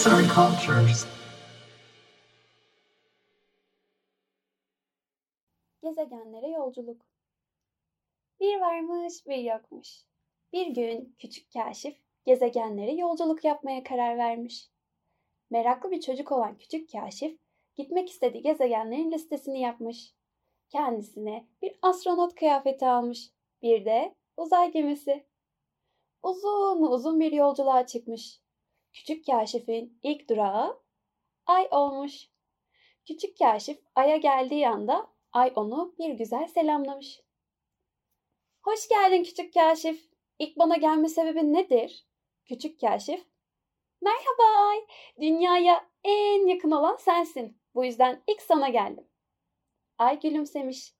Arts and Cultures. Gezegenlere yolculuk. Bir varmış, bir yokmuş. Bir gün küçük kaşif gezegenlere yolculuk yapmaya karar vermiş. Meraklı bir çocuk olan küçük kaşif gitmek istediği gezegenlerin listesini yapmış. Kendisine bir astronot kıyafeti almış. Bir de uzay gemisi. Uzun uzun bir yolculuğa çıkmış. Küçük kaşifin ilk durağı Ay olmuş. Küçük kaşif Ay'a geldiği anda Ay onu bir güzel selamlamış. Hoş geldin küçük kaşif. İlk bana gelme sebebin nedir? Küçük kaşif. Merhaba Ay. Dünyaya en yakın olan sensin. Bu yüzden ilk sana geldim. Ay gülümsemiş.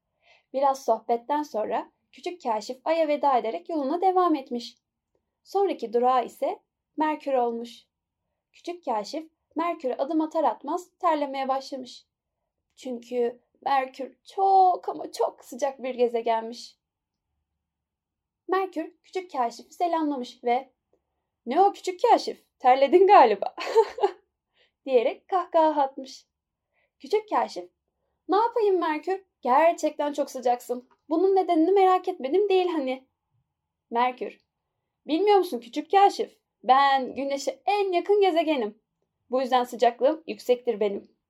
Biraz sohbetten sonra küçük kaşif Ay'a veda ederek yoluna devam etmiş. Sonraki durağı ise Merkür olmuş. Küçük kaşif Merkür'e adım atar atmaz terlemeye başlamış. Çünkü Merkür çok ama çok sıcak bir gezegenmiş. Merkür küçük kaşifi selamlamış ve ''Ne o küçük kaşif, terledin galiba.'' diyerek kahkaha atmış. Küçük kaşif ''Ne yapayım Merkür, gerçekten çok sıcaksın. Bunun nedenini merak etmedim değil hani.'' Merkür ''Bilmiyor musun küçük kaşif, ben güneşe en yakın gezegenim. Bu yüzden sıcaklığım yüksektir benim.''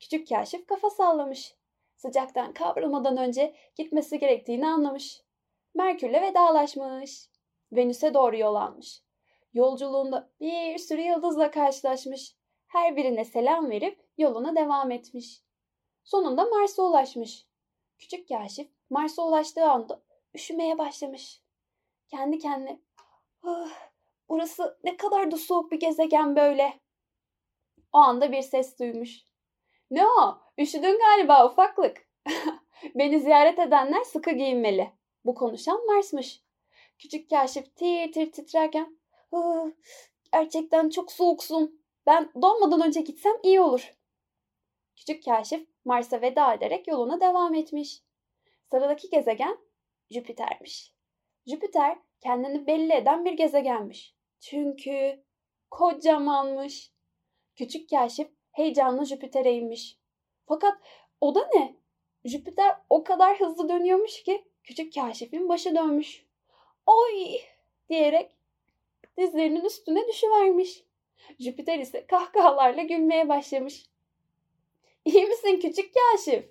Küçük kaşif kafa sallamış. Sıcaktan kavrulmadan önce gitmesi gerektiğini anlamış. Merkür'le vedalaşmış. Venüs'e doğru yol almış. Yolculuğunda bir sürü yıldızla karşılaşmış. Her birine selam verip yoluna devam etmiş. Sonunda Mars'a ulaşmış. Küçük kaşif Mars'a ulaştığı anda üşümeye başlamış. Kendi kendine oh, burası ne kadar da soğuk bir gezegen böyle. O anda bir ses duymuş. Ne o? Üşüdün galiba ufaklık. Beni ziyaret edenler sıkı giyinmeli. Bu konuşan Mars'mış. Küçük kaşif tir tir titrerken gerçekten çok soğuksun. Ben donmadan önce gitsem iyi olur. Küçük kaşif Mars'a veda ederek yoluna devam etmiş. Sıradaki gezegen Jüpiter'miş. Jüpiter kendini belli eden bir gezegenmiş. Çünkü kocamanmış. Küçük kaşif heyecanla Jüpiter'e inmiş. Fakat o da ne? Jüpiter o kadar hızlı dönüyormuş ki küçük kaşifin başı dönmüş. Oy diyerek dizlerinin üstüne düşüvermiş. Jüpiter ise kahkahalarla gülmeye başlamış. İyi misin küçük kaşif?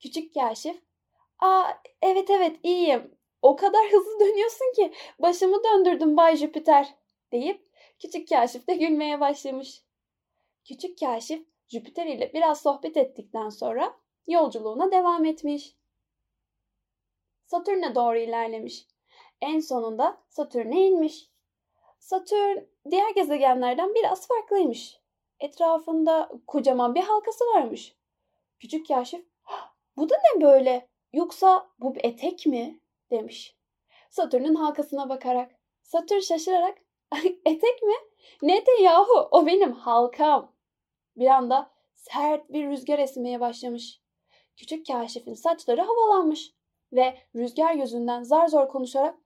Küçük kaşif, aa evet evet iyiyim. O kadar hızlı dönüyorsun ki başımı döndürdüm Bay Jüpiter deyip küçük kaşif de gülmeye başlamış. Küçük kaşif Jüpiter ile biraz sohbet ettikten sonra yolculuğuna devam etmiş. Satürn'e doğru ilerlemiş. En sonunda Satürn'e inmiş. Satürn diğer gezegenlerden biraz farklıymış. Etrafında kocaman bir halkası varmış. Küçük kaşif, bu da ne böyle? Yoksa bu bir etek mi? demiş. Satürn'ün halkasına bakarak. Satürn şaşırarak, etek mi? Ne de yahu o benim halkam bir anda sert bir rüzgar esmeye başlamış. Küçük kaşifin saçları havalanmış ve rüzgar yüzünden zar zor konuşarak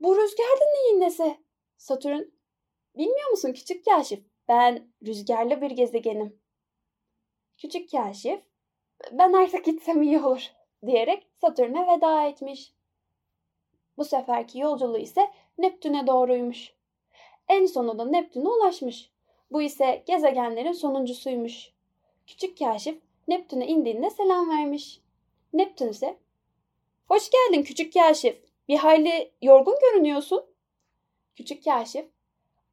''Bu rüzgar da neyin nesi?'' Satürn ''Bilmiyor musun küçük kaşif? Ben rüzgarlı bir gezegenim.'' Küçük kaşif ''Ben artık gitsem iyi olur.'' diyerek Satürn'e veda etmiş. Bu seferki yolculuğu ise Neptün'e doğruymuş. En sonunda Neptün'e ulaşmış. Bu ise gezegenlerin sonuncusuymuş. Küçük kaşif Neptün'e indiğinde selam vermiş. Neptün ise Hoş geldin küçük kaşif. Bir hayli yorgun görünüyorsun. Küçük kaşif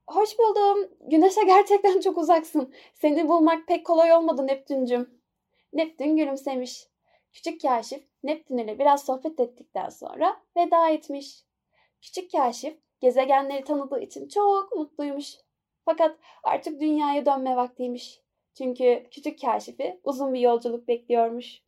Hoş buldum. Güneşe gerçekten çok uzaksın. Seni bulmak pek kolay olmadı Neptüncüm. Neptün gülümsemiş. Küçük kaşif Neptün ile biraz sohbet ettikten sonra veda etmiş. Küçük kaşif gezegenleri tanıdığı için çok mutluymuş. Fakat artık dünyaya dönme vaktiymiş. Çünkü küçük kaşifi uzun bir yolculuk bekliyormuş.